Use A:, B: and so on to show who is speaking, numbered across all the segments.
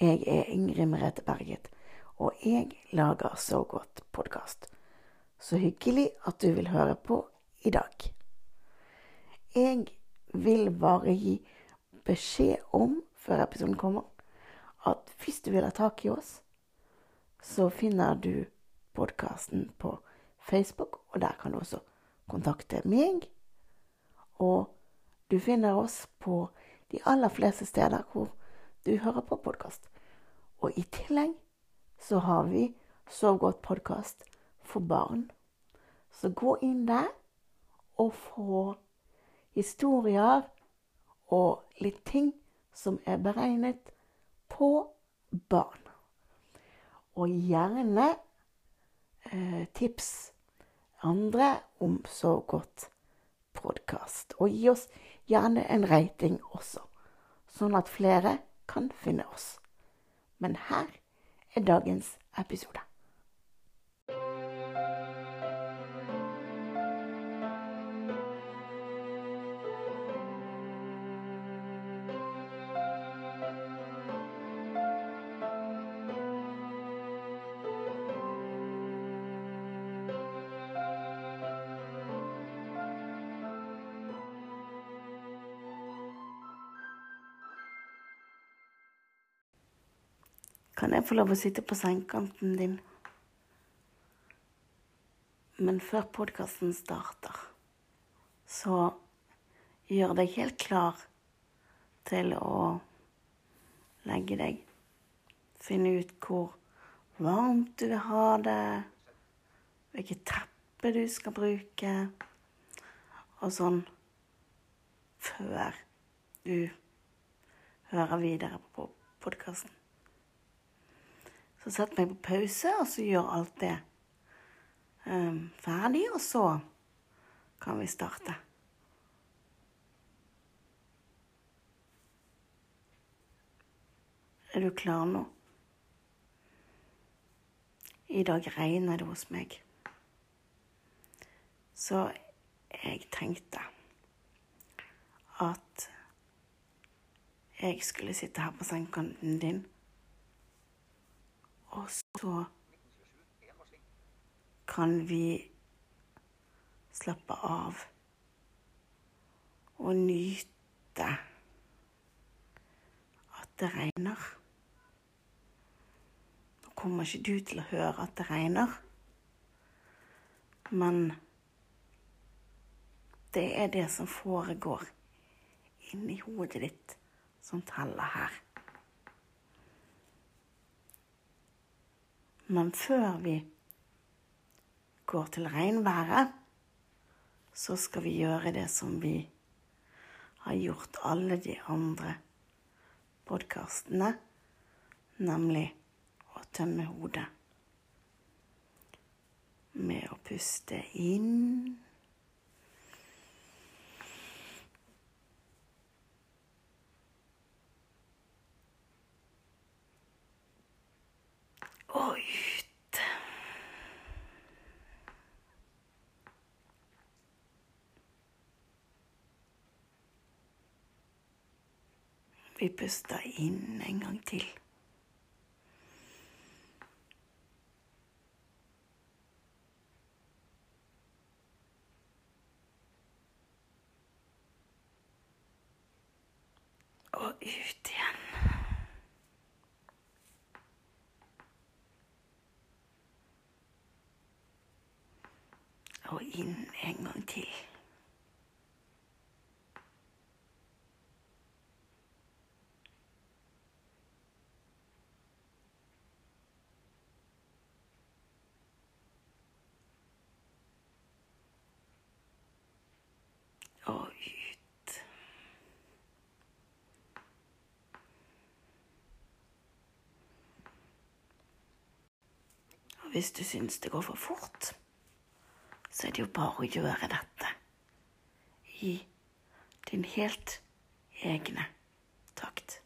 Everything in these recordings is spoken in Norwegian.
A: Jeg er Ingrid Merete Berget, og jeg lager Så godt podkast. Så hyggelig at du vil høre på i dag. Jeg vil bare gi beskjed om, før episoden kommer, at hvis du vil ha tak i oss, så finner du podkasten på Facebook, og der kan du også kontakte meg. Og du finner oss på de aller fleste steder hvor du hører på podkast. Og i tillegg så har vi Sov godt podkast for barn. Så gå inn der og få historier og litt ting som er beregnet på barn. Og gjerne eh, tips andre om Sov godt podkast. Og gi oss gjerne en rating også, sånn at flere kan finne oss. Men her er dagens episode. Kan jeg få lov å sitte på sengekanten din? Men før podkasten starter, så gjør deg helt klar til å legge deg. Finne ut hvor varmt du vil ha det, hvilket teppe du skal bruke, og sånn før du hører videre på podkasten. Så sett meg på pause, og så gjør alt det um, ferdig, og så kan vi starte. Er du klar nå? I dag regner det hos meg. Så jeg tenkte at jeg skulle sitte her på sengekanten din og så kan vi slappe av og nyte at det regner. Nå kommer ikke du til å høre at det regner, men det er det som foregår inni hodet ditt, som teller her. Men før vi går til regnværet, så skal vi gjøre det som vi har gjort alle de andre podkastene, nemlig å tømme hodet med å puste inn. Og ut. Vi puster inn en gang til. Og ut igjen. Og inn en gang til. Og ut. Og hvis du syns det går for fort så er det jo bare å gjøre dette i din helt egne takt.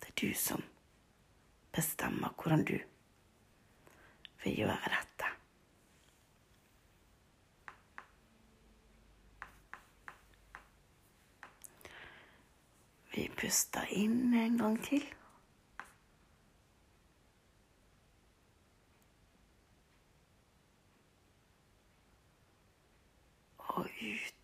A: Det er du som bestemmer hvordan du vil gjøre dette. Vi puster inn en gang til. Og ut.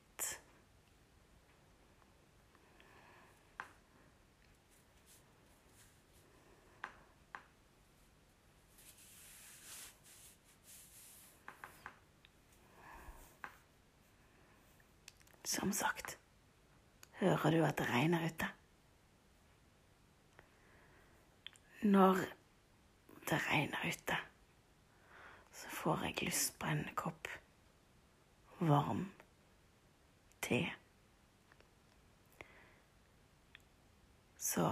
A: Som sagt, hører du at det regner ute? Når det regner ute, så får jeg lyst på en kopp varm te. Så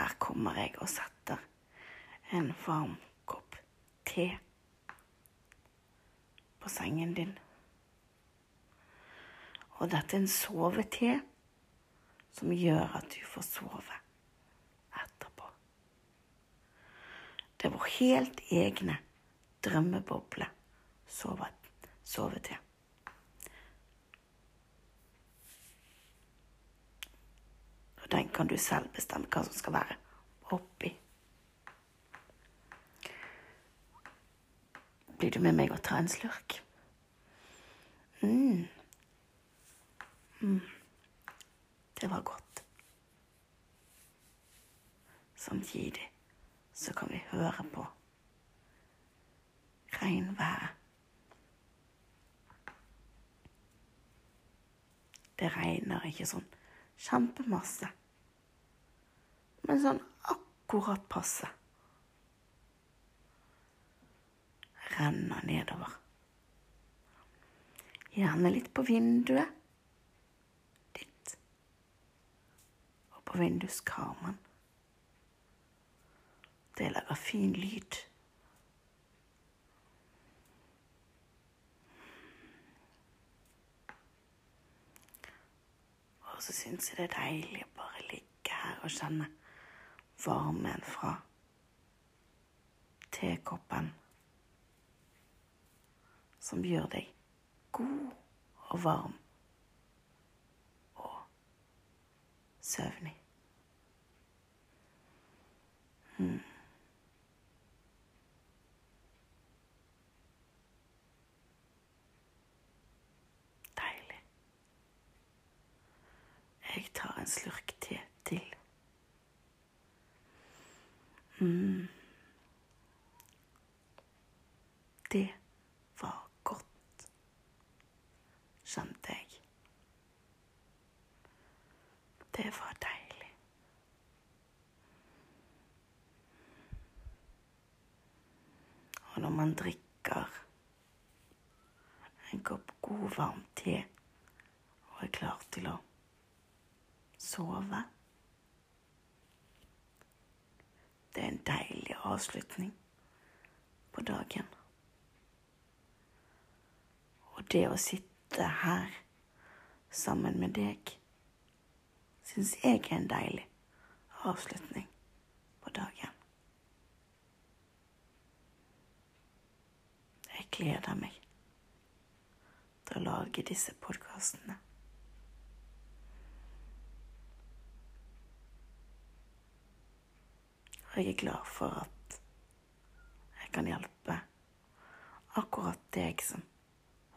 A: her kommer jeg og setter en varm kopp te på sengen din. Og dette er en sovete som gjør at du får sove etterpå. Det er vår helt egne drømmeboble sovete. Og den kan du selv bestemme hva som skal være oppi. Blir du med meg og tar en slurk? Mm. Mm. Det var godt. Samtidig så kan vi høre på regnværet. Det regner ikke sånn kjempemasse, men sånn akkurat passe. Renner nedover. Gjerne litt på vinduet ditt og på vinduskarmen. Det lager fin lyd. Og så syns jeg det er deilig å bare ligge her og kjenne varmen fra tekoppen som gjør deg god og varm og søvnig. Mm. Deilig. Jeg tar en slurk te til. Mm. Det var godt, skjønte jeg. Det var deilig. Og når man drikker en kopp god, varm te og er klar til å sove Det er en deilig avslutning på dagen. Og det å sitte her sammen med deg syns jeg er en deilig avslutning på dagen. Jeg gleder meg til å lage disse podkastene. Og jeg er glad for at jeg kan hjelpe akkurat deg som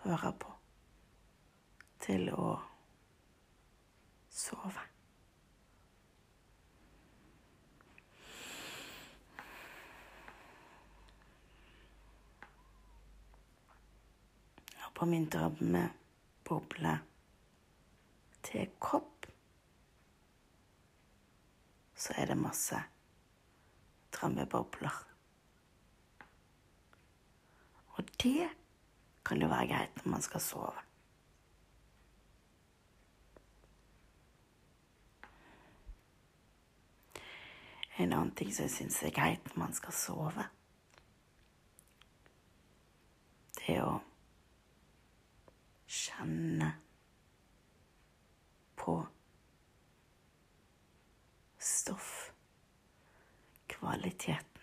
A: hører på, til å sove. Og på min drømmeboble til kopp, så er det masse drømmebobler. Og det kan jo være greit når man skal sove. En annen ting som jeg syns er greit når man skal sove, det er å kjenne på stoffkvaliteten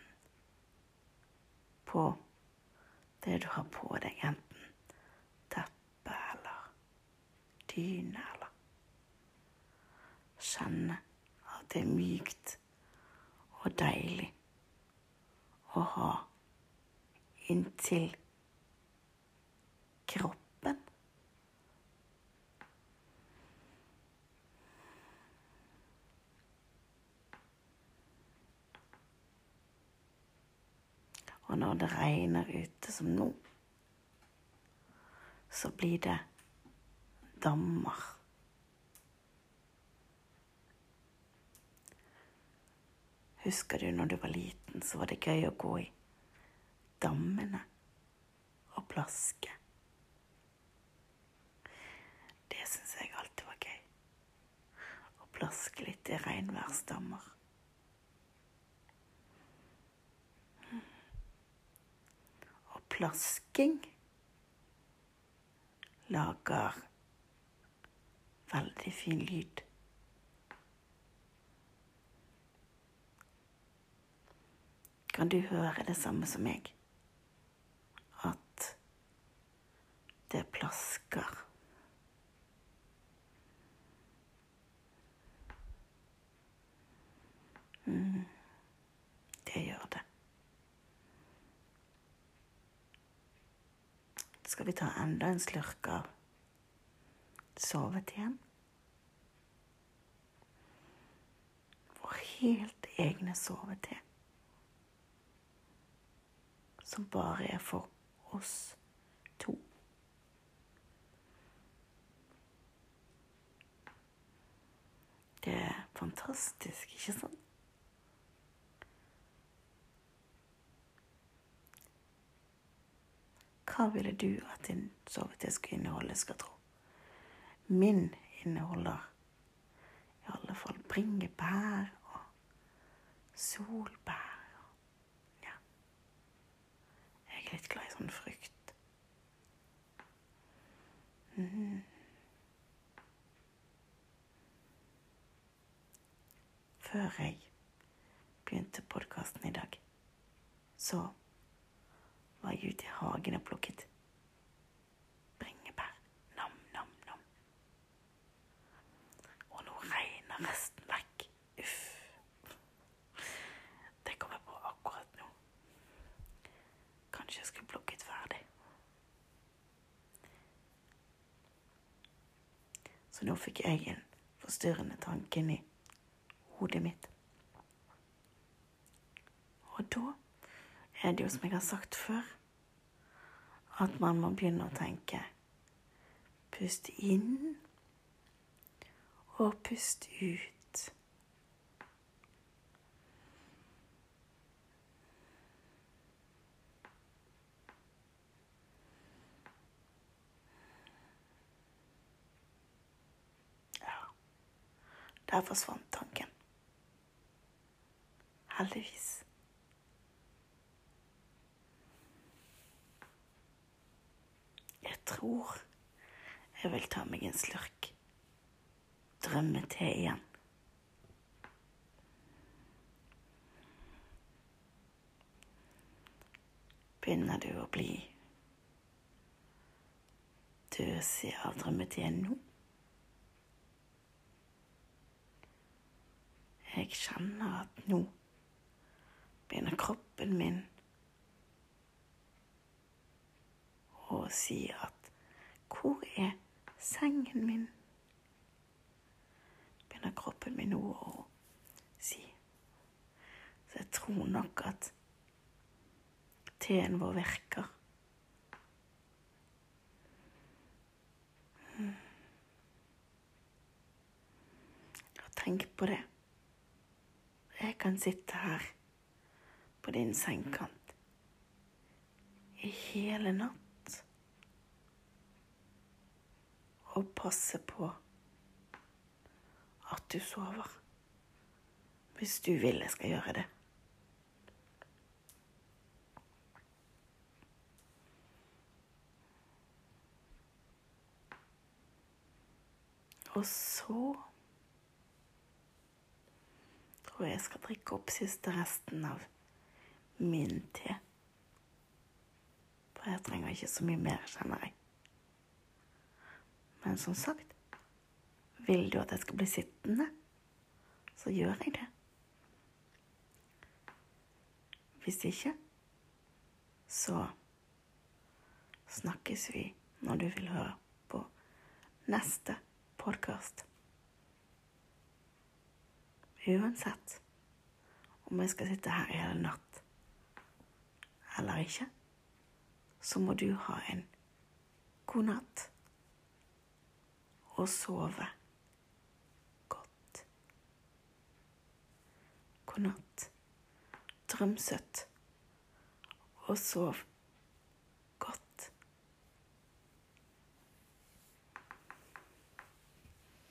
A: på det du har på deg, enten teppe eller dyne eller kjenne at det er mykt og deilig å ha inntil kroppen. Og når det regner ute som nå, så blir det dammer. Husker du når du var liten, så var det gøy å gå i dammene og plaske. Det syns jeg alltid var gøy. Å plaske litt i regnværsdammer. Og plasking lager veldig fin lyd. Kan du høre det samme som meg? At det plasker. Mm, det gjør det. Skal vi ta enda en slurk av sovet igjen? Vår helt egne sovete. Som bare er for oss to. Det er fantastisk, ikke sant? Hva ville du at din sovete skulle inneholde, skal tro? Min inneholder i alle fall bringebær og solbær. Ja. Jeg er litt glad i sånn frukt. Mm. Før jeg begynte podkasten i dag, så var jeg ute i hagen og plukket bringebær. Nam, nam, nam. Og nå regner resten vekk. Uff. Det kom jeg på akkurat nå. Kanskje jeg skulle plukket ferdig. Så nå fikk jeg en forstyrrende tanke i hodet mitt. Og da er det jo som jeg har sagt før, at man må begynne å tenke Pust inn og pust ut. Ja, der forsvant tanken. Heldigvis. Jeg tror jeg vil ta meg en slurk drømmete igjen. Begynner du å bli døsig av drømmeteen nå? Jeg kjenner at nå begynner kroppen min å si at hvor er sengen min? Begynner kroppen min nå å si. Så jeg tror nok at teen vår virker. Og tenk på det. Jeg kan sitte her på din sengekant i hele natt og passe på at du sover. Hvis du vil jeg skal gjøre det. Og så tror jeg jeg skal drikke opp siste resten av min te. For jeg trenger ikke så mye mer, kjenner jeg. Men som sagt, vil du at jeg skal bli sittende, så gjør jeg det. Hvis ikke, så snakkes vi når du vil høre på neste podkast. Uansett om jeg skal sitte her i hele natt eller ikke, så må du ha en god natt og sove godt. God natt. Drøm søtt og sov